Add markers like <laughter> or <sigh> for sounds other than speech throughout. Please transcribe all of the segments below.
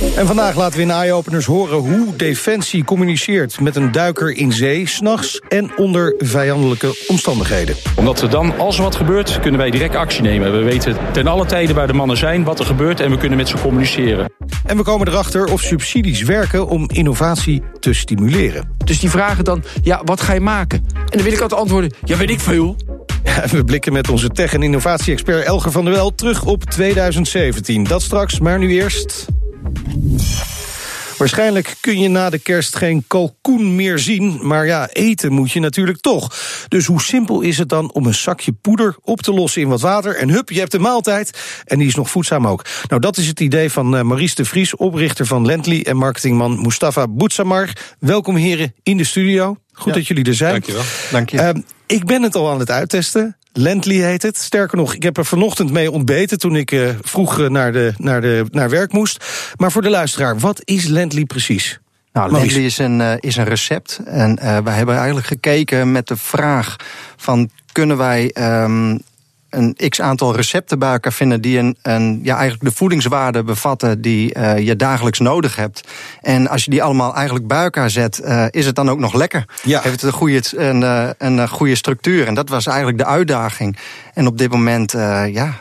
En vandaag laten we in eye-openers horen hoe Defensie communiceert met een duiker in zee, s'nachts en onder vijandelijke omstandigheden. Omdat er dan, als er wat gebeurt, kunnen wij direct actie nemen. We weten ten alle tijden waar de mannen zijn, wat er gebeurt en we kunnen met ze communiceren. En we komen erachter of subsidies werken om innovatie te stimuleren. Dus die vragen dan, ja, wat ga je maken? En dan wil ik altijd antwoorden, ja, weet ik veel. Ja, we blikken met onze tech- en innovatie-expert Elger van der Wel terug op 2017. Dat straks, maar nu eerst... Waarschijnlijk kun je na de kerst geen kalkoen meer zien, maar ja, eten moet je natuurlijk toch. Dus hoe simpel is het dan om een zakje poeder op te lossen in wat water en hup, je hebt een maaltijd en die is nog voedzaam ook. Nou, dat is het idee van uh, Maurice de Vries, oprichter van Lently en marketingman Mustafa Boetsamar. Welkom heren in de studio. Goed Ja. dat jullie er zijn. Dankjewel. Dank je. Ehm, ik ben het al aan het uittesten. Lently heet het. Sterker nog, ik heb er vanochtend mee ontbeten toen ik eh, vroeg eh, naar, de, naar, de, naar werk moest. Maar voor de luisteraar, wat is Lently precies? Nou. Lently is een, eh, is een recept. En wij hebben eigenlijk gekeken met de vraag van... kunnen wij ehm, een x-aantal recepten bij elkaar vinden... die een, een, ja, eigenlijk de voedingswaarde bevatten die eh, je dagelijks nodig hebt. En als je die allemaal eigenlijk bij elkaar zet... eh, is het dan ook nog lekker? Ja. Heeft het een goede, een, eh, een goede structuur? En dat was eigenlijk de uitdaging. En op dit moment, ja,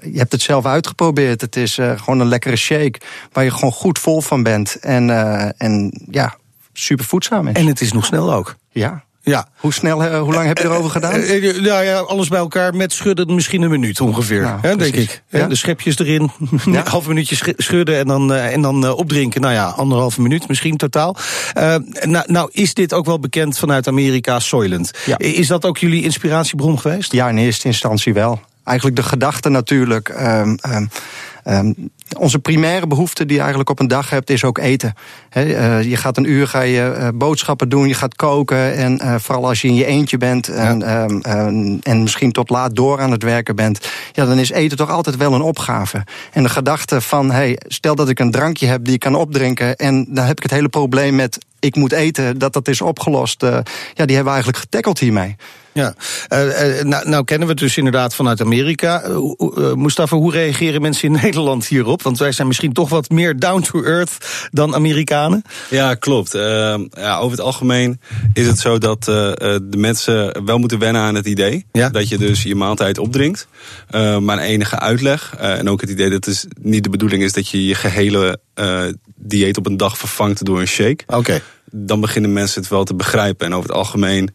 je hebt het zelf uitgeprobeerd. Het is gewoon een lekkere shake waar je gewoon goed vol van bent. En, en ja, super voedzaam is. En het is nog snel ook. ja. Ja. Hoe snel, eh, hoe lang heb je erover gedaan? Eh, eh, nou ja, alles bij elkaar met schudden misschien een minuut ongeveer. Nou, hè, denk ik. Ja. De schepjes erin, <laughs> Ja. een half minuutje sch- schudden en dan, eh, en dan eh, opdrinken. Nou ja, anderhalve minuut misschien totaal. Eh, nou, nou is dit ook wel bekend vanuit Amerika, Soylent. Ja. Is dat ook jullie inspiratiebron geweest? Ja, in eerste instantie wel. Eigenlijk de gedachte natuurlijk. ehm, ehm, ehm, onze primaire behoefte die je eigenlijk op een dag hebt, is ook eten. Eh, je gaat een uur ga je, eh, boodschappen doen, je gaat koken. En eh, vooral als je in je eentje bent en, ehm, ehm, en misschien tot laat door aan het werken bent, ja, dan is eten toch altijd wel een opgave. En de gedachte van, hey, stel dat ik een drankje heb die ik kan opdrinken, en dan heb ik het hele probleem met ik moet eten, dat dat is opgelost. ja, die hebben we eigenlijk getackeld hiermee. Ja, Eh, eh, nou, nou kennen we het dus inderdaad vanuit Amerika. Hoe- eh, Mustafa, hoe reageren mensen in <laughs> Nederland hierop? Want wij zijn misschien toch wat meer down to earth dan Amerikanen. Ja, klopt. Ja, over het algemeen is het zo dat de mensen wel moeten wennen aan het idee. Ja. Dat je dus je maaltijd opdrinkt. Maar een enige uitleg. en ook het idee dat het niet de bedoeling is dat je je gehele eh, dieet op een dag vervangt door een shake. Oké. Dan beginnen mensen het wel te begrijpen. En over het algemeen,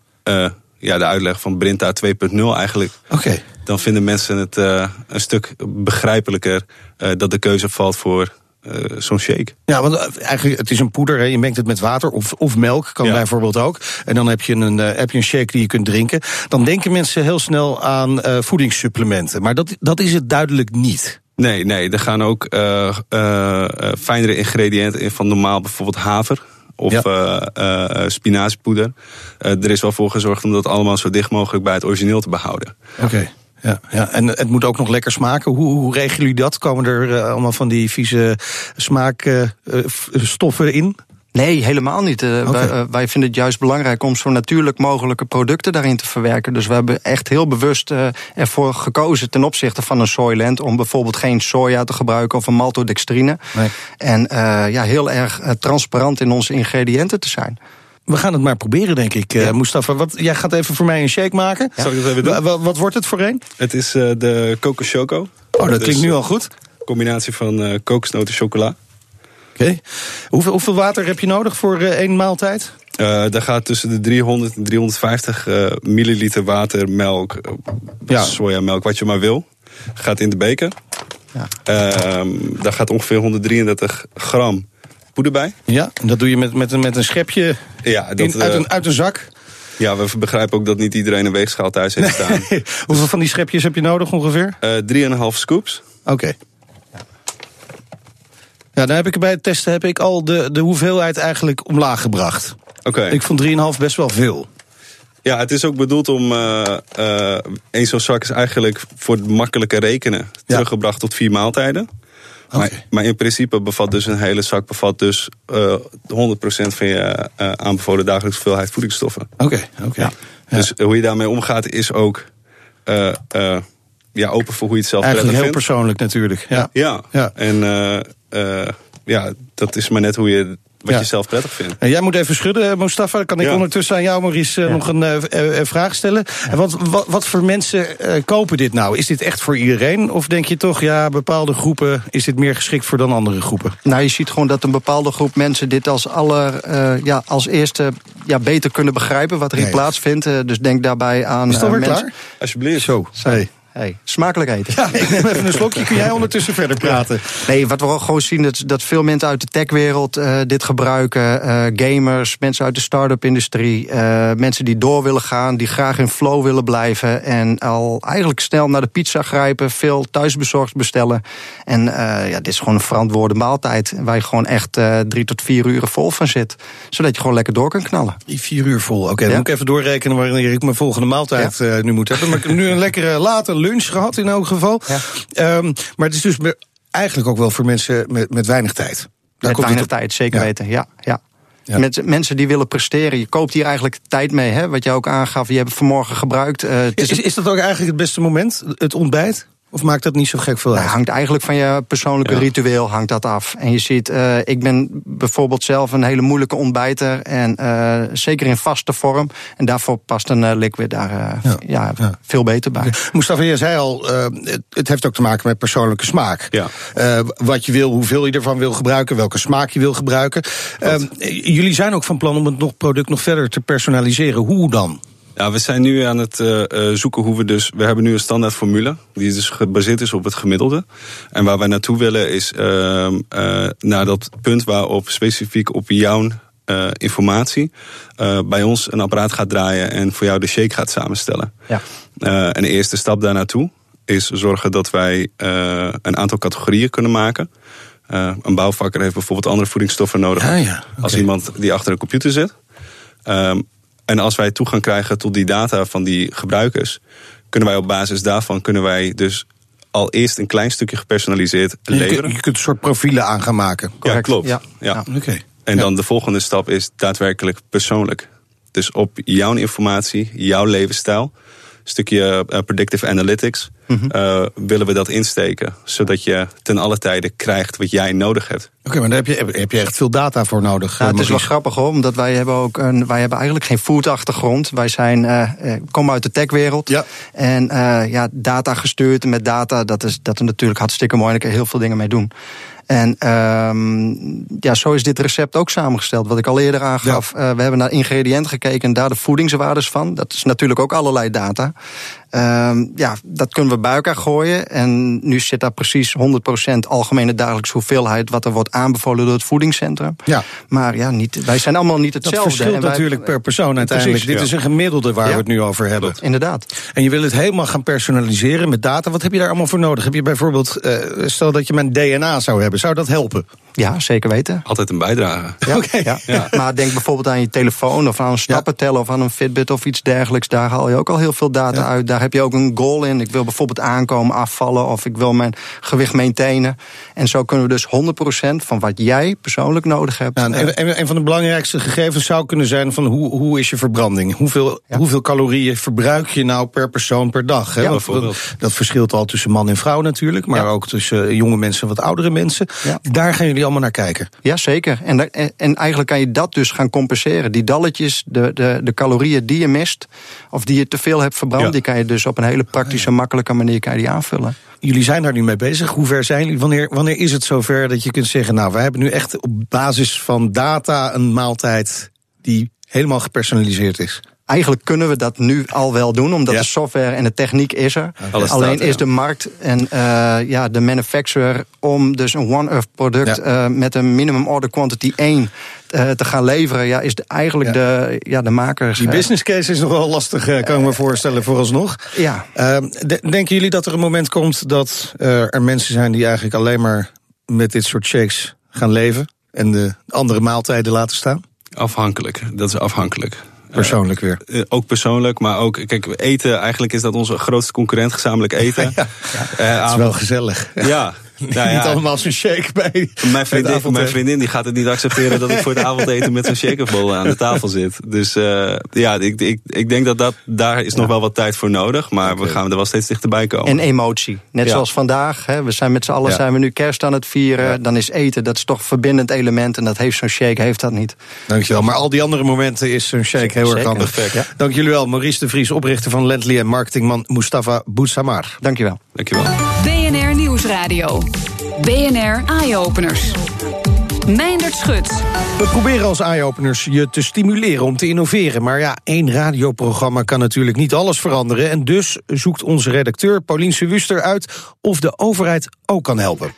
ja, de uitleg van Brinta 2.0 eigenlijk. Oké. Dan vinden mensen het eh, een stuk begrijpelijker eh, dat de keuze valt voor eh, zo'n shake. Ja, want eigenlijk, het is een poeder. Hè. Je mengt het met water of, of melk, kan Ja. bijvoorbeeld ook. En dan heb je, een, heb je een shake die je kunt drinken. Dan denken mensen heel snel aan voedingssupplementen. Maar dat, dat is het duidelijk niet. Nee, nee, er gaan ook fijnere ingrediënten in van normaal bijvoorbeeld haver of Ja. eh, eh. Eh, er is wel voor gezorgd om dat allemaal zo dicht mogelijk bij het origineel te behouden. Oké. Ja, ja, en het moet ook nog lekker smaken. Hoe, hoe regelen jullie dat? Komen er allemaal van die vieze smaakstoffen in? Nee, helemaal niet. Eh, wij, eh, wij vinden het juist belangrijk om zo natuurlijk mogelijke producten daarin te verwerken. Dus we hebben echt heel bewust eh, ervoor gekozen ten opzichte van een Soylent... om bijvoorbeeld geen soja te gebruiken of een maltodextrine. Nee. En eh, ja, heel erg transparant in onze ingrediënten te zijn. We gaan het maar proberen, denk ik. Eh, Mustafa, wat, jij gaat even voor mij een shake maken. Zal ik dat even doen? Wat wordt het voor een? Het is eh, de Coco Choco. Oh, dat Dus, klinkt nu al goed. Combinatie van eh kokosnoten chocola. Oké. Hoeveel, hoeveel water heb je nodig voor eh, één maaltijd? Eh daar gaat tussen de 300 en 350 eh, milliliter water, melk, Ja. sojamelk, wat je maar wil. Gaat in de beker. Ja. Ehm, daar gaat ongeveer 133 gram poeder bij. Ja, en dat doe je met, met, een, met een schepje Ja, dat, in, uit, een, uit een zak. ja, we begrijpen ook dat niet iedereen een weegschaal thuis heeft staan. <laughs> Hoeveel van die schepjes heb je nodig ongeveer? Eh 3,5 scoops. Oké. Ja, dan heb ik bij het testen heb ik al de, de hoeveelheid eigenlijk omlaag gebracht. Oké. Ik vond 3,5 best wel veel. Ja, het is ook bedoeld om. eh eh één zo'n zak is eigenlijk voor het makkelijke rekenen teruggebracht tot vier maaltijden. Maar, maar in principe bevat dus een hele zak bevat dus eh 100% van je eh, aanbevolen dagelijkse hoeveelheid voedingsstoffen. Oké, oké. Dus hoe je daarmee omgaat is ook eh, eh, ja, open voor hoe je het zelf Eigenlijk heel vindt. persoonlijk natuurlijk. Ja. Ja, Ja. en eh, ja, dat is maar net hoe je, wat Ja. je zelf prettig vindt. En jij moet even schudden, eh, Mustafa. Dan kan ik Ja. ondertussen aan jou, Maurice, eh, nog een eh, eh, eh, vraag stellen. En wat, wat, wat voor mensen eh, kopen dit nou? Is dit echt voor iedereen? Of denk je toch, ja, bepaalde groepen is dit meer geschikt voor dan andere groepen? Nou, je ziet gewoon dat een bepaalde groep mensen dit als, aller, eh, ja, als eerste ja, beter kunnen begrijpen wat er hier Nee. plaatsvindt. Dus denk daarbij aan. Is het alweer eh, mensen- klaar? Alsjeblieft. Zo, hey. Hey, smakelijk eten. Ja, ik neem even een slokje. Kun jij ondertussen verder praten? Nee, wat we ook gewoon zien, dat, dat veel mensen uit de techwereld eh, dit gebruiken. eh, gamers, mensen uit de start-up industrie. eh, mensen die door willen gaan, die graag in flow willen blijven. En al eigenlijk snel naar de pizza grijpen, veel thuisbezorgd bestellen. En ja, dit is gewoon een verantwoorde maaltijd. Waar je gewoon echt drie tot vier uur vol van zit. Zodat je gewoon lekker door kan knallen. Die vier uur vol. Oké, dan Ja. moet ik even doorrekenen wanneer ik mijn volgende maaltijd nu moet hebben. Maar nu een lekkere late lunch gehad in elk geval. Ja. Ehm, maar het is dus eigenlijk ook wel voor mensen met, met weinig tijd. Daar Met komt weinig tijd, zeker Ja. weten. Ja, ja. Ja. Met mensen die willen presteren. Je koopt hier eigenlijk tijd mee, hè? wat je ook aangaf. Je hebt het vanmorgen gebruikt. eh, is, is dat ook eigenlijk het beste moment, het ontbijt? Of maakt dat niet zo gek veel Nou, uit? hangt eigenlijk van je persoonlijke Ja. ritueel hangt dat af. En je ziet, eh, ik ben bijvoorbeeld zelf een hele moeilijke ontbijter. En eh, zeker in vaste vorm. En daarvoor past een eh, liquid daar eh, Ja. ja. Ja. veel beter bij. Mustafa, je zei al, het, het heeft ook te maken met persoonlijke smaak. Ja. Eh, wat je wil, hoeveel je ervan wil gebruiken, welke smaak je wil gebruiken. Jullie zijn ook van plan om het nog, product nog verder te personaliseren. Hoe dan? Ja, we zijn nu aan het eh, eh, zoeken hoe we dus. We hebben nu een standaard formule. Die dus gebaseerd is op het gemiddelde. En waar wij naartoe willen is ehm, eh, naar dat punt waarop specifiek op jouw informatie. bij ons een apparaat gaat draaien en voor jou de shake gaat samenstellen. Ja. Eh, en de eerste stap daar naartoe is zorgen dat wij een aantal categorieën kunnen maken. Een bouwvakker heeft bijvoorbeeld andere voedingsstoffen nodig Ah, ja, als iemand die achter een computer zit. Ehm, en als wij toegang krijgen tot die data van die gebruikers, kunnen wij op basis daarvan kunnen wij dus al eerst een klein stukje gepersonaliseerd Je, leveren. kunt- je kunt een soort profielen aan gaan maken. Ja, Correct. klopt. Ja. Ja. Ja. Oké. En dan de volgende stap is daadwerkelijk persoonlijk. Dus op jouw informatie, jouw levensstijl, een stukje eh, predictive analytics, Mhm. eh, willen we dat insteken. Zodat je ten alle tijde krijgt wat jij nodig hebt. Oké, maar daar heb je, heb je echt veel data voor nodig. Eh, het is wel Maurice. grappig hoor, omdat wij hebben ook een, wij hebben eigenlijk geen food achtergrond. Wij zijn, eh, eh, komen uit de techwereld. Ja. En eh, ja, data gestuurd met data, dat is, dat is natuurlijk hartstikke mooi. En daar kan heel veel dingen mee doen. En ehm, ja, zo is dit recept ook samengesteld. Wat ik al eerder aangaf. Eh, we hebben naar ingrediënten gekeken en daar de voedingswaardes van. Dat is natuurlijk ook allerlei data. Ehm, ja, dat kunnen we bij elkaar gooien. En nu zit daar precies 100% algemene dagelijkse hoeveelheid... wat er wordt aanbevolen door het voedingscentrum. Ja. Maar ja, niet, wij zijn allemaal niet Dat hetzelfde. verschilt En wij- natuurlijk per persoon uiteindelijk. Precies, Dit ja. is een gemiddelde waar Ja. we het nu over hebben. Inderdaad. En je wil het helemaal gaan personaliseren met data. Wat heb je daar allemaal voor nodig? Heb je bijvoorbeeld, eh, stel dat je mijn DNA zou hebben, zou dat helpen? Ja, zeker weten. Altijd een bijdrage. Ja, Oké. ja. Ja. Maar denk bijvoorbeeld aan je telefoon of aan een stappenteller of aan een Fitbit of iets dergelijks. Daar haal je ook al heel veel data Ja. uit. Daar heb je ook een goal in. Ik wil bijvoorbeeld aankomen, afvallen of ik wil mijn gewicht maintainen. En zo kunnen we dus 100% van wat jij persoonlijk nodig hebt. Nou, eh, een van de belangrijkste gegevens zou kunnen zijn van hoe, hoe is je verbranding? Hoeveel, Ja. hoeveel calorieën verbruik je nou per persoon per dag? Hè? Ja, Want bijvoorbeeld. dat, dat verschilt al tussen man en vrouw natuurlijk, maar Ja. ook tussen eh, jonge mensen en wat oudere mensen. Ja. Daar gaan jullie allemaal naar kijken. Ja, zeker. En, en, en eigenlijk kan je dat dus gaan compenseren. Die dalletjes, de, de, de calorieën die je mist, of die je te veel hebt verbrand, Ja. die kan je dus op een hele praktische, makkelijke manier kan je die aanvullen. Jullie zijn daar nu mee bezig. Hoe ver zijn jullie? Wanneer, wanneer is het zover dat je kunt zeggen, nou, wij hebben nu echt op basis van data een maaltijd die helemaal gepersonaliseerd is? Eigenlijk kunnen we dat nu al wel doen, omdat Ja. de software en de techniek is er. Alles Alleen staat, is ja. de markt en eh, ja, de manufacturer om dus een one-earth product Ja. eh, met een minimum order quantity 1 eh, te gaan leveren, ja, is de, eigenlijk Ja. de, ja, de makers. Die business case is nog wel lastig, kan ik me voorstellen, vooralsnog. Ja, Ehm, de- denken jullie dat er een moment komt dat eh, er mensen zijn die eigenlijk alleen maar met dit soort shakes gaan leven en de andere maaltijden laten staan? Afhankelijk. Dat is afhankelijk. Persoonlijk weer. Eh, ook persoonlijk, maar ook, kijk, eten, eigenlijk is dat onze grootste concurrent, gezamenlijk eten. <laughs> Ja. Eh, Het is wel gezellig. Ja, Nou ja. <laughs> niet allemaal zo'n shake bij Mijn vriendin, mijn vriendin die gaat het niet accepteren dat ik voor het avondeten met zo'n shakerbol aan de tafel zit. Dus eh, ja, ik, ik, ik denk dat, dat daar is nog wel wat tijd voor nodig. Maar we gaan er wel steeds dichterbij komen. En emotie. Net Ja. zoals vandaag. Hè, we zijn met z'n allen Ja. zijn we nu kerst aan het vieren. Dan is eten, dat is toch een verbindend element. En dat heeft zo'n shake, heeft dat niet. Dankjewel. Maar al die andere momenten is zo'n shake heel erg handig. Perfect, ja. Dank jullie wel. Maurice de Vries, oprichter van Lendley en marketingman Mustafa Boussamar. Dankjewel. Dankjewel. BNR Nieuwsradio. BNR Eye-Openers. Meindert Schut. We proberen als eye-openers je te stimuleren om te innoveren. Maar ja, één radioprogramma kan natuurlijk niet alles veranderen. En dus zoekt onze redacteur Paulien Wuster uit of de overheid ook kan helpen.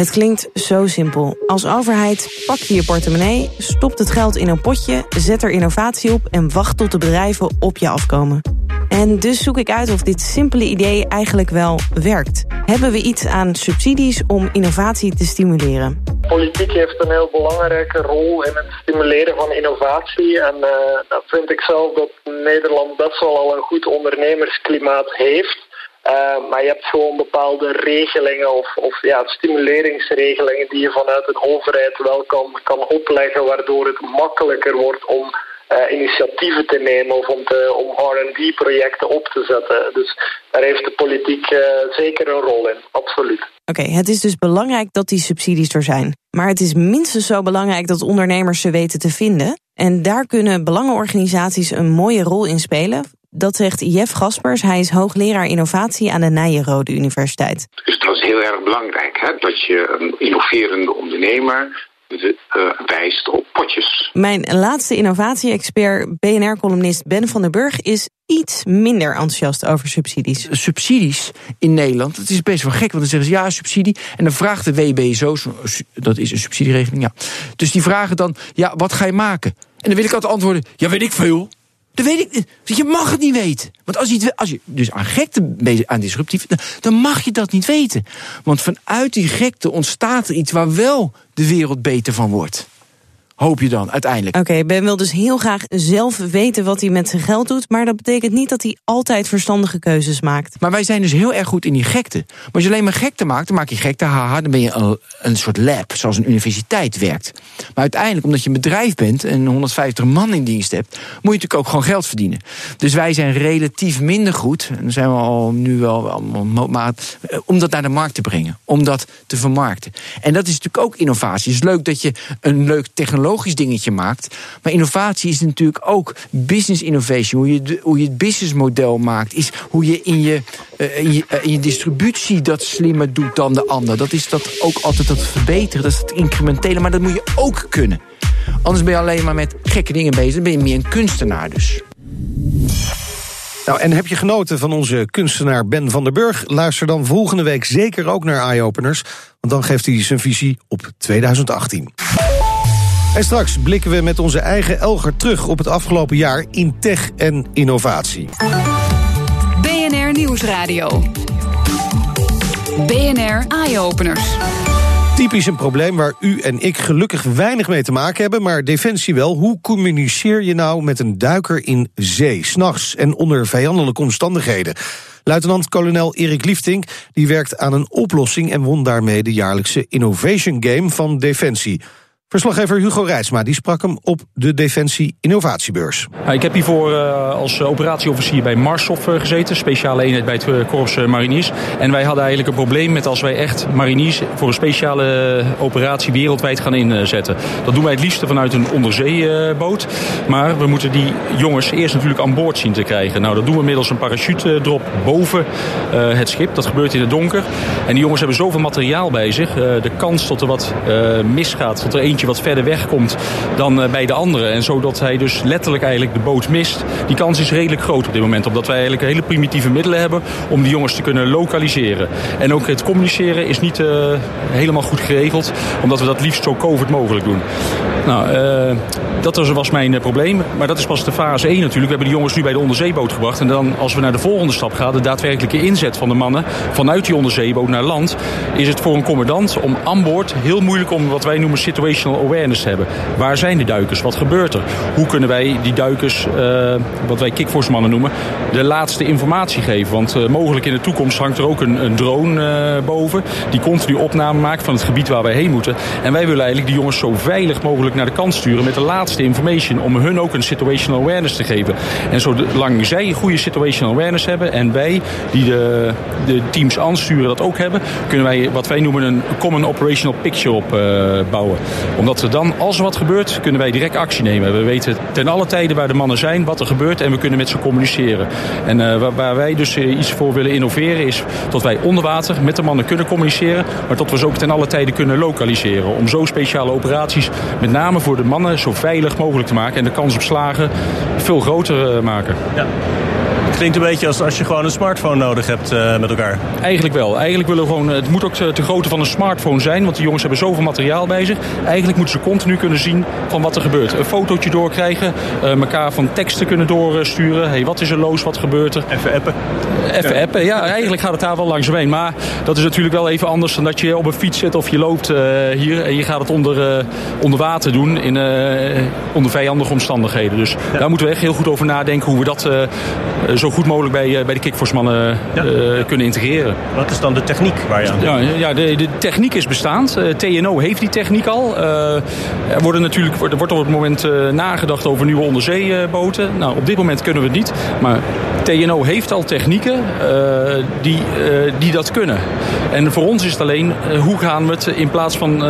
Het klinkt zo simpel. Als overheid pak je je portemonnee, stopt het geld in een potje, zet er innovatie op en wacht tot de bedrijven op je afkomen. En dus zoek ik uit of dit simpele idee eigenlijk wel werkt. Hebben we iets aan subsidies om innovatie te stimuleren? Politiek heeft een heel belangrijke rol in het stimuleren van innovatie. En eh dat vind ik zelf dat Nederland best wel al een goed ondernemersklimaat heeft. Eh, maar je hebt gewoon bepaalde regelingen of, of ja, stimuleringsregelingen die je vanuit een overheid wel kan, kan opleggen, waardoor het makkelijker wordt om eh, initiatieven te nemen of om, om R&D-projecten op te zetten. Dus daar heeft de politiek eh, zeker een rol in, absoluut. Oké, het is dus belangrijk dat die subsidies er zijn. Maar het is minstens zo belangrijk dat ondernemers ze weten te vinden. En daar kunnen belangenorganisaties een mooie rol in spelen. Dat zegt Jeff Gaspers. Hij is hoogleraar innovatie aan de Nijenrode Universiteit. Dus dat is heel erg belangrijk, hè? dat je een innoverende ondernemer eh, wijst op potjes. Mijn laatste innovatie-expert, BNR-columnist Ben van der Burg, is iets minder enthousiast over subsidies. subsidies in Nederland. Het is best wel gek, want dan zeggen ze ja, subsidie. En dan vraagt de WBSO, zo- dat is een subsidieregeling, ja. Dus die vragen dan, ja, wat ga je maken? En dan wil ik altijd antwoorden, ja, weet ik veel. Dat weet ik niet. Je mag het niet weten. Want als je, als je dus aan gekte bezig aan disruptief, dan mag je dat niet weten. Want vanuit die gekte ontstaat er iets waar wel de wereld beter van wordt. Hoop je dan, uiteindelijk. Oké, Ben wil dus heel graag zelf weten wat hij met zijn geld doet, maar dat betekent niet dat hij altijd verstandige keuzes maakt. Maar wij zijn dus heel erg goed in die gekte. Maar als je alleen maar gekte maakt, dan maak je gekte, haha, dan ben je een, een soort lab, zoals een universiteit werkt. Maar uiteindelijk, omdat je een bedrijf bent en 150 man in dienst hebt, moet je natuurlijk ook gewoon geld verdienen. Dus wij zijn relatief minder goed, en dan zijn we al nu wel allemaal maat, eh, om dat naar de markt te brengen, om dat te vermarkten. En dat is natuurlijk ook innovatie. Het is leuk dat je een leuk technologisch dingetje maakt, maar innovatie is natuurlijk ook business innovation. Hoe je, hoe je het businessmodel maakt, is hoe je in je, eh, in, je, eh, in je distributie dat slimmer doet dan de ander. Dat is dat ook altijd dat verbeteren, dat is het incrementele, maar dat moet je ook kunnen. Anders ben je alleen maar met gekke dingen bezig, dan ben je meer een kunstenaar dus. Nou, en heb je genoten van onze kunstenaar Ben van der Burg? Luister dan volgende week zeker ook naar Eye Openers, want dan geeft hij zijn visie op 2018. En straks blikken we met onze eigen Elger terug op het afgelopen jaar in tech en innovatie. BNR Nieuwsradio. BNR Eye-Openers. Typisch een probleem waar u en ik gelukkig weinig mee te maken hebben, maar Defensie wel. Hoe communiceer je nou met een duiker in zee, s'nachts en onder vijandelijke omstandigheden? Luitenant-kolonel Erik Liefting die werkt aan een oplossing en won daarmee de jaarlijkse Innovation Game van Defensie. Verslaggever Hugo Reitsma die sprak hem op de Defensie Innovatiebeurs. Nou, ik heb hiervoor eh, als operatieofficier bij Marshof eh, gezeten, speciale eenheid bij het eh, Korps Mariniers. En wij hadden eigenlijk een probleem met als wij echt mariniers voor een speciale operatie wereldwijd gaan inzetten. Dat doen wij het liefste vanuit een onderzeeboot. Maar we moeten die jongens eerst natuurlijk aan boord zien te krijgen. Nou, dat doen we middels een parachute drop boven het schip. Dat gebeurt in het donker. En die jongens hebben zoveel materiaal bij zich. De kans dat er wat misgaat, dat er eentje wat verder weg komt dan eh, bij de andere. En zodat hij dus letterlijk eigenlijk de boot mist. Die kans is redelijk groot op dit moment. Omdat wij eigenlijk hele primitieve middelen hebben om die jongens te kunnen lokaliseren. En ook het communiceren is niet eh, helemaal goed geregeld. Omdat we dat liefst zo covert mogelijk doen. Nou, eh, dat was- was mijn eh, probleem. Maar dat is pas de fase 1 natuurlijk. We hebben die jongens nu bij de onderzeeboot gebracht. En dan als we naar de volgende stap gaan, de daadwerkelijke inzet van de mannen vanuit die onderzeeboot naar land, is het voor een commandant om aan boord heel moeilijk om wat wij noemen situational awareness te hebben. Waar zijn de duikers? Wat gebeurt er? Hoe kunnen wij die duikers, uh, wat wij kickforce mannen noemen, de laatste informatie geven? Want mogelijk in de toekomst hangt er ook een, een drone boven die continu opname maakt van het gebied waar wij heen moeten. En wij willen eigenlijk die jongens zo veilig mogelijk naar de kant sturen met de laatste information om hun ook een situational awareness te geven. En zolang zij goede situational awareness hebben en wij die de, de teams aansturen dat ook hebben, kunnen wij wat wij noemen een common operational picture opbouwen. Omdat we dan, als er wat gebeurt, kunnen wij direct actie nemen. We weten ten alle tijden waar de mannen zijn, wat er gebeurt en we kunnen met ze communiceren. En uh, waar, waar, wij dus iets voor willen innoveren is dat wij onder water met de mannen kunnen communiceren, maar dat we ze ook ten alle tijden kunnen lokaliseren. Om zo speciale operaties, met name voor de mannen, zo veilig mogelijk te maken en de kans op slagen veel groter uh, maken. Ja. Het klinkt een beetje als als je gewoon een smartphone nodig hebt uh, met elkaar. Eigenlijk wel. Eigenlijk willen we gewoon, het moet ook te grootte van een smartphone zijn, want die jongens hebben zoveel materiaal bij zich. Eigenlijk moeten ze continu kunnen zien van wat er gebeurt. Een fotootje doorkrijgen, uh, elkaar van teksten kunnen doorsturen. Hey, wat is er los, wat gebeurt er? Even appen. Even appen, ja. Eigenlijk gaat het daar wel langzaam Maar dat is natuurlijk wel even anders dan dat je op een fiets zit of je loopt uh, hier en je gaat het onder, onder water doen in, onder vijandige omstandigheden. Dus ja. daar moeten we echt heel goed over nadenken hoe we dat zo goed mogelijk bij, bij de ja. uh, kunnen integreren. Wat is dan de techniek waar je aan Ja, ja de, de techniek is bestaand. TNO heeft die techniek al. Er, worden natuurlijk, er wordt op het moment nagedacht over nieuwe onderzeeboten. Nou, op dit moment kunnen we het niet. Maar TNO heeft al technieken die, die dat kunnen. En voor ons is het alleen, hoe gaan we het in plaats van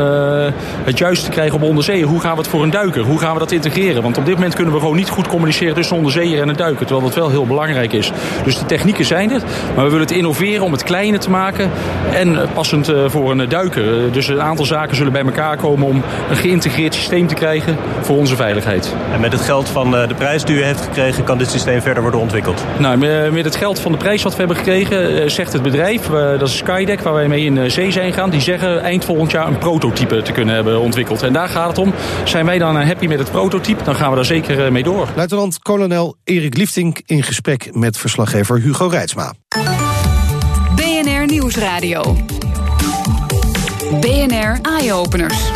het juiste krijgen op onderzeeën, hoe gaan we het voor een duiker? Hoe gaan we dat integreren? Want op dit moment kunnen we gewoon niet goed communiceren tussen onderzeeër en een duiker. Terwijl dat wel heel belangrijk is. Dus de technieken zijn het. Maar we willen het innoveren om het kleiner te maken. En passend voor een duiker. Dus een aantal zaken zullen bij elkaar komen om een geïntegreerd systeem te krijgen voor onze veiligheid. En met het geld van de prijs die u heeft gekregen, kan dit systeem verder worden ontwikkeld? Nou, met het geld van de prijs wat we hebben gekregen, zegt het bedrijf, dat is Skydeck, waar wij mee in zee zijn gaan, die zeggen eind volgend jaar een prototype te kunnen hebben ontwikkeld. En daar gaat het om. Zijn wij dan happy met het prototype, dan gaan we daar zeker mee door. Luitenant-kolonel Erik Liefting in gesprek met verslaggever Hugo Reitsma. BNR Nieuwsradio. BNR Eye-Openers.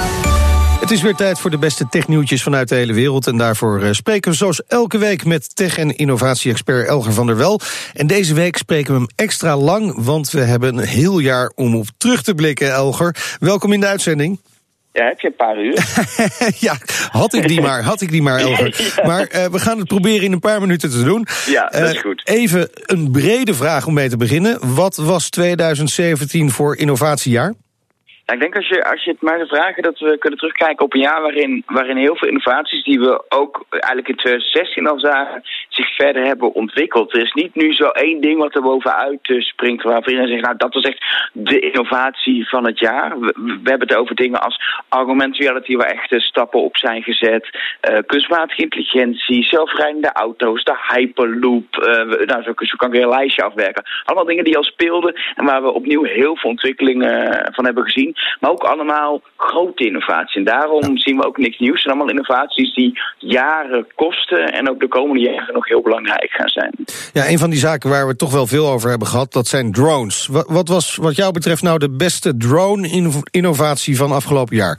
Het is weer tijd voor de beste technieuwtjes vanuit de hele wereld. En daarvoor spreken we zoals elke week met tech- en innovatie-expert Elger van der Wel. En deze week spreken we hem extra lang, want we hebben een heel jaar om op terug te blikken, Elger. Welkom in de uitzending. Ja, heb je een paar uur? <laughs> ja, had ik die maar, had ik die maar, Elger. <laughs> ja. Maar uh, we gaan het proberen in een paar minuten te doen. Ja, dat is goed. Uh, even een brede vraag om mee te beginnen. Wat was 2017 voor innovatiejaar? Ik denk als je, als je het mij zou vragen dat we kunnen terugkijken op een jaar waarin, waarin heel veel innovaties die we ook eigenlijk in 2016 al zagen, zich verder hebben ontwikkeld. Er is niet nu zo één ding wat er bovenuit springt waarvan iedereen zegt, nou dat was echt de innovatie van het jaar. We, we hebben het over dingen als augmented reality waar echte stappen op zijn gezet, uh, kunstmatige intelligentie, zelfrijdende auto's, de hyperloop, uh, nou zo, zo kan ik weer een lijstje afwerken. Allemaal dingen die al speelden en waar we opnieuw heel veel ontwikkelingen van hebben gezien. Maar ook allemaal grote innovaties. En daarom zien we ook niks nieuws. Het zijn allemaal innovaties die jaren kosten en ook de komende jaren nog heel belangrijk gaan zijn. Ja, een van die zaken waar we toch wel veel over hebben gehad, dat zijn drones. Wat, was wat jou betreft nou de beste drone-innovatie van afgelopen jaar?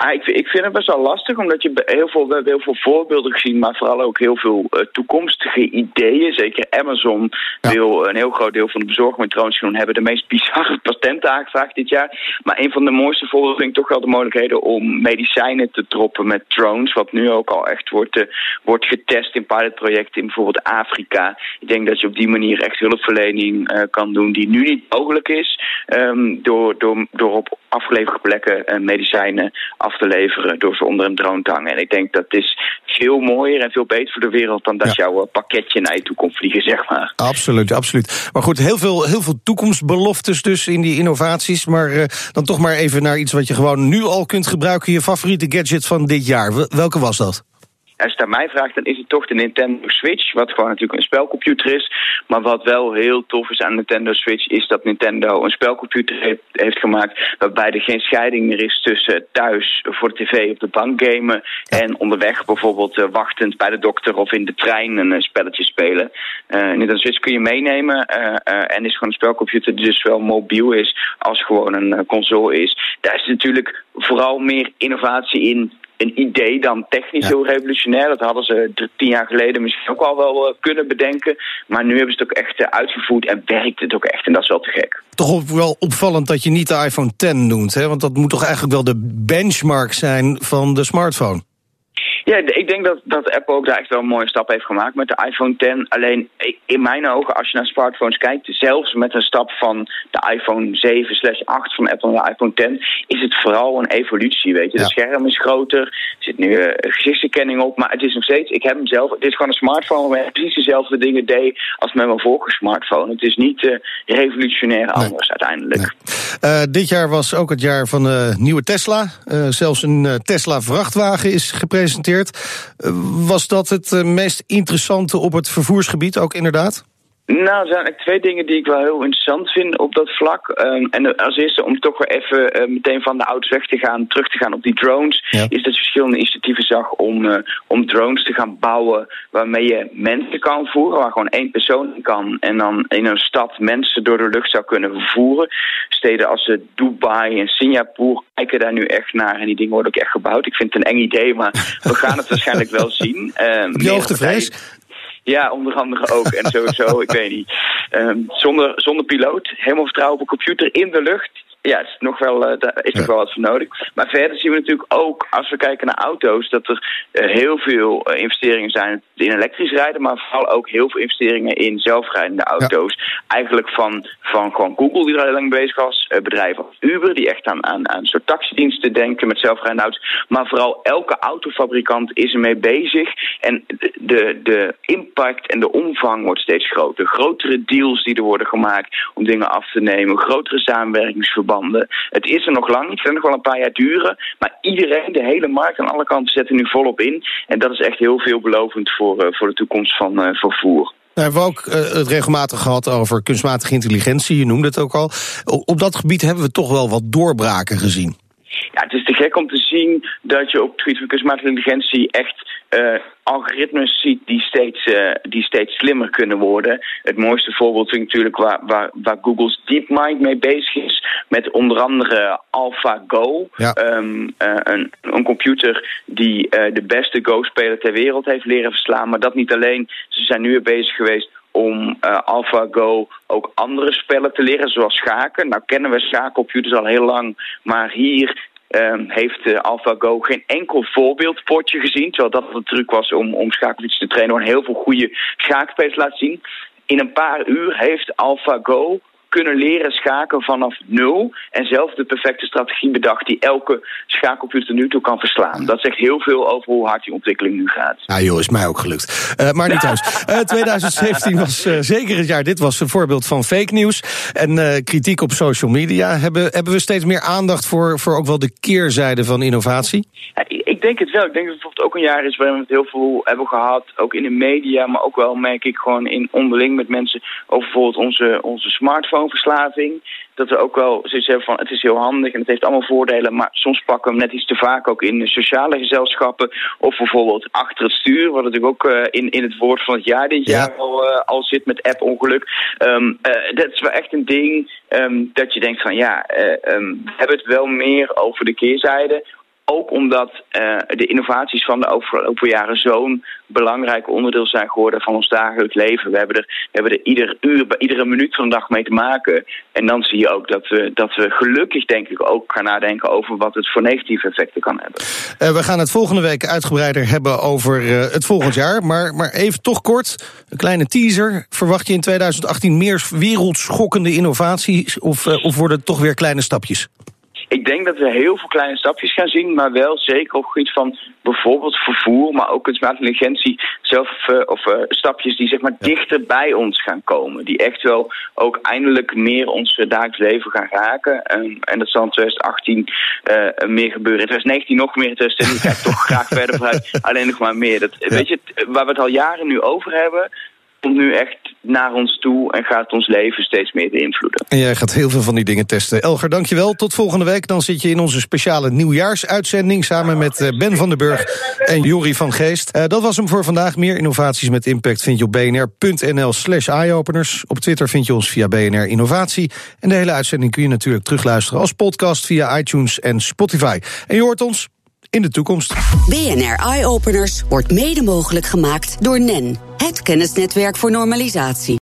Ah, ik, ik, vind het best wel lastig, omdat je heel veel, we hebben heel veel voorbeelden gezien, maar vooral ook heel veel uh, toekomstige ideeën. Zeker Amazon ja. wil een heel groot deel van de bezorging met drones doen, hebben de meest <laughs> bizarre patenten aangevraagd dit jaar. Maar een van de mooiste voorbeelden vind ik toch wel de mogelijkheden om medicijnen te droppen met drones, wat nu ook al echt wordt, uh, wordt getest in pilotprojecten in bijvoorbeeld Afrika. Ik denk dat je op die manier echt hulpverlening uh, kan doen die nu niet mogelijk is, um, door, door, door op afgeleverde plekken medicijnen af te leveren door ze onder een drone te hangen. En ik denk dat is veel mooier en veel beter voor de wereld dan dat ja. jouw pakketje naar je toe komt vliegen, <laughs> zeg maar. Absoluut, absoluut. Maar goed, heel veel, heel veel toekomstbeloftes dus in die innovaties. Maar uh, dan toch maar even naar iets wat je gewoon nu al kunt gebruiken. Je favoriete gadget van dit jaar. Welke was dat? Als je het aan mij vraagt, dan is het toch de Nintendo Switch. Wat gewoon natuurlijk een spelcomputer is. Maar wat wel heel tof is aan Nintendo Switch, is dat Nintendo een spelcomputer heeft, gemaakt. Waarbij er geen scheiding meer is tussen thuis voor de tv op de bank gamen. En onderweg bijvoorbeeld uh, wachtend bij de dokter of in de trein een uh, spelletje spelen. Uh, Nintendo Switch kun je meenemen. en is gewoon een spelcomputer die dus wel mobiel is als gewoon een console is. Daar is natuurlijk vooral meer innovatie in een idee dan technisch heel revolutionair. Dat hadden ze tien jaar geleden misschien ook al wel uh, kunnen bedenken. Maar nu hebben ze het ook echt uh, uitgevoerd en werkt het ook echt. En dat is wel te gek. Toch wel opvallend dat je niet de iPhone 10 noemt. Hè? Want dat moet toch eigenlijk wel de benchmark zijn van de smartphone? Ja, ik denk dat, dat Apple ook daar echt wel een mooie stap heeft gemaakt met de iPhone 10. Alleen in mijn ogen, als je naar smartphones kijkt, zelfs met een stap van de iPhone 7 slash 8 van Apple naar de iPhone 10, is het vooral een evolutie. Weet je, ja. het scherm is groter, er zit nu uh, gezichtsherkenning op, maar het is nog steeds, ik heb hem zelf, het is gewoon een smartphone waar precies dezelfde dingen deed als met mijn vorige smartphone. Het is niet uh, revolutionair anders nee. uiteindelijk. Nee. Uh, dit jaar was ook het jaar van de nieuwe Tesla. zelfs een Tesla vrachtwagen is gepresenteerd. Was dat het meest interessante op het vervoersgebied ook inderdaad? Nou, er zijn eigenlijk twee dingen die ik wel heel interessant vind op dat vlak. Um, en als eerste, om toch weer even uh, meteen van de auto's weg te gaan, terug te gaan op die drones, ja. is dat je verschillende initiatieven zag om, uh, om drones te gaan bouwen waarmee je mensen kan voeren, waar gewoon één persoon kan. En dan in een stad mensen door de lucht zou kunnen vervoeren. Steden als uh, Dubai en Singapore kijken daar nu echt naar en die dingen worden ook echt gebouwd. Ik vind het een eng idee, maar we gaan het <laughs> waarschijnlijk wel zien. Heb je hoogtevrees? Ja, onder andere ook. En sowieso, ik weet niet. Um, zonder, zonder piloot, helemaal vertrouwen op een computer in de lucht ja, is nog wel, uh, daar is nog wel wat voor nodig. Maar verder zien we natuurlijk ook, als we kijken naar auto's, dat er uh, heel veel uh, investeringen zijn in elektrisch rijden, maar vooral ook heel veel investeringen in zelfrijdende auto's. Ja. Eigenlijk van, van gewoon Google, die er al lang bezig was, bedrijven als Uber, die echt aan, aan, aan soort taxidiensten denken met zelfrijdende auto's. Maar vooral elke autofabrikant is ermee bezig. En de, de impact en de omvang wordt steeds groter. Grotere deals die er worden gemaakt om dingen af te nemen, grotere samenwerkingsverbanden. Het is er nog lang niet, het kan nog wel een paar jaar duren. Maar iedereen, de hele markt aan alle kanten zetten nu volop in. En dat is echt heel veelbelovend voor, uh, voor de toekomst van uh, vervoer. We hebben ook uh, het regelmatig gehad over kunstmatige intelligentie, je noemde het ook al. Op dat gebied hebben we toch wel wat doorbraken gezien. Ja, het is gek om te zien dat je op het gebied van kunstmatige intelligentie echt uh, algoritmes ziet die steeds, uh, die steeds slimmer kunnen worden. Het mooiste voorbeeld vind ik natuurlijk waar, waar, waar Google's DeepMind mee bezig is. Met onder andere AlphaGo. Ja. Um, uh, een, een computer die de beste Go-speler ter wereld heeft leren verslaan. Maar dat niet alleen. Ze zijn nu bezig geweest om uh, AlphaGo ook andere spellen te leren, zoals schaken. Nou kennen we schaakcomputers al heel lang, maar hier Um, heeft uh, AlphaGo geen enkel voorbeeldpotje gezien. Terwijl dat een truc was om, om te trainen. Heel veel goede schaakspelers laten zien. In een paar uur heeft AlphaGo kunnen leren schaken vanaf nul. En zelf de perfecte strategie bedacht die elke schakelcomputer nu toe kan verslaan. Dat zegt heel veel over hoe hard die ontwikkeling nu gaat. Ja joh, is mij ook gelukt. Uh, maar niet thuis. Uh, 2017 was uh, zeker het jaar. Dit was een voorbeeld van fake news. En kritiek op social media. Hebben, hebben we steeds meer aandacht voor, voor ook wel de keerzijde van innovatie? Ik denk het wel. Ik denk dat het bijvoorbeeld ook een jaar is waarin we het heel veel hebben gehad. Ook in de media, maar ook wel merk ik gewoon in onderling met mensen over bijvoorbeeld onze, onze smartphoneverslaving. Dat we ook wel zoiets hebben van het is heel handig en het heeft allemaal voordelen. Maar soms pakken we hem net iets te vaak ook in sociale gezelschappen. Of bijvoorbeeld achter het stuur, wat natuurlijk ook uh, in, in het woord van het jaar dit ja. jaar al, uh, al zit met app-ongeluk. Um, uh, dat is wel echt een ding um, dat je denkt van ja, um, we hebben het wel meer over de keerzijde ook omdat uh, de innovaties van de afgelopen jaren zo'n belangrijk onderdeel zijn geworden van ons dagelijks leven. We hebben er, we hebben er ieder uur, iedere minuut van de dag mee te maken. En dan zie je ook dat we, dat we gelukkig, denk ik, ook gaan nadenken over wat het voor negatieve effecten kan hebben. Uh, we gaan het volgende week uitgebreider hebben over uh, het volgend jaar. Maar, maar even toch kort, een kleine teaser. Verwacht je in 2018 meer wereldschokkende innovaties of, of worden het toch weer kleine stapjes? Ik denk dat we heel veel kleine stapjes gaan zien, maar wel zeker op het gebied van bijvoorbeeld vervoer, maar ook kunstmatige intelligentie, zelf uh, of uh, stapjes die zeg maar dichter bij ons gaan komen. Die echt wel ook eindelijk meer ons dagelijks leven gaan raken. Um, en dat zal in 2018 uh, meer gebeuren. In 2019 nog meer, in 2020 ga ik toch graag verder vooruit. <laughs> Alleen nog maar meer. Dat, ja. Weet je, waar we het al jaren nu over hebben, komt nu echt naar ons toe en gaat ons leven steeds meer beïnvloeden. En jij gaat heel veel van die dingen testen. Elger, dankjewel. Tot volgende week. Dan zit je in onze speciale nieuwjaarsuitzending... samen met Ben van den Burg en Jori van Geest. Uh, dat was hem voor vandaag. Meer innovaties met impact vind je op bnr.nl slash eyeopeners. Op Twitter vind je ons via BNR Innovatie. En de hele uitzending kun je natuurlijk terugluisteren als podcast... via iTunes en Spotify. En je hoort ons in de toekomst. BNR Eye Openers wordt mede mogelijk gemaakt door NEN, het kennisnetwerk voor normalisatie.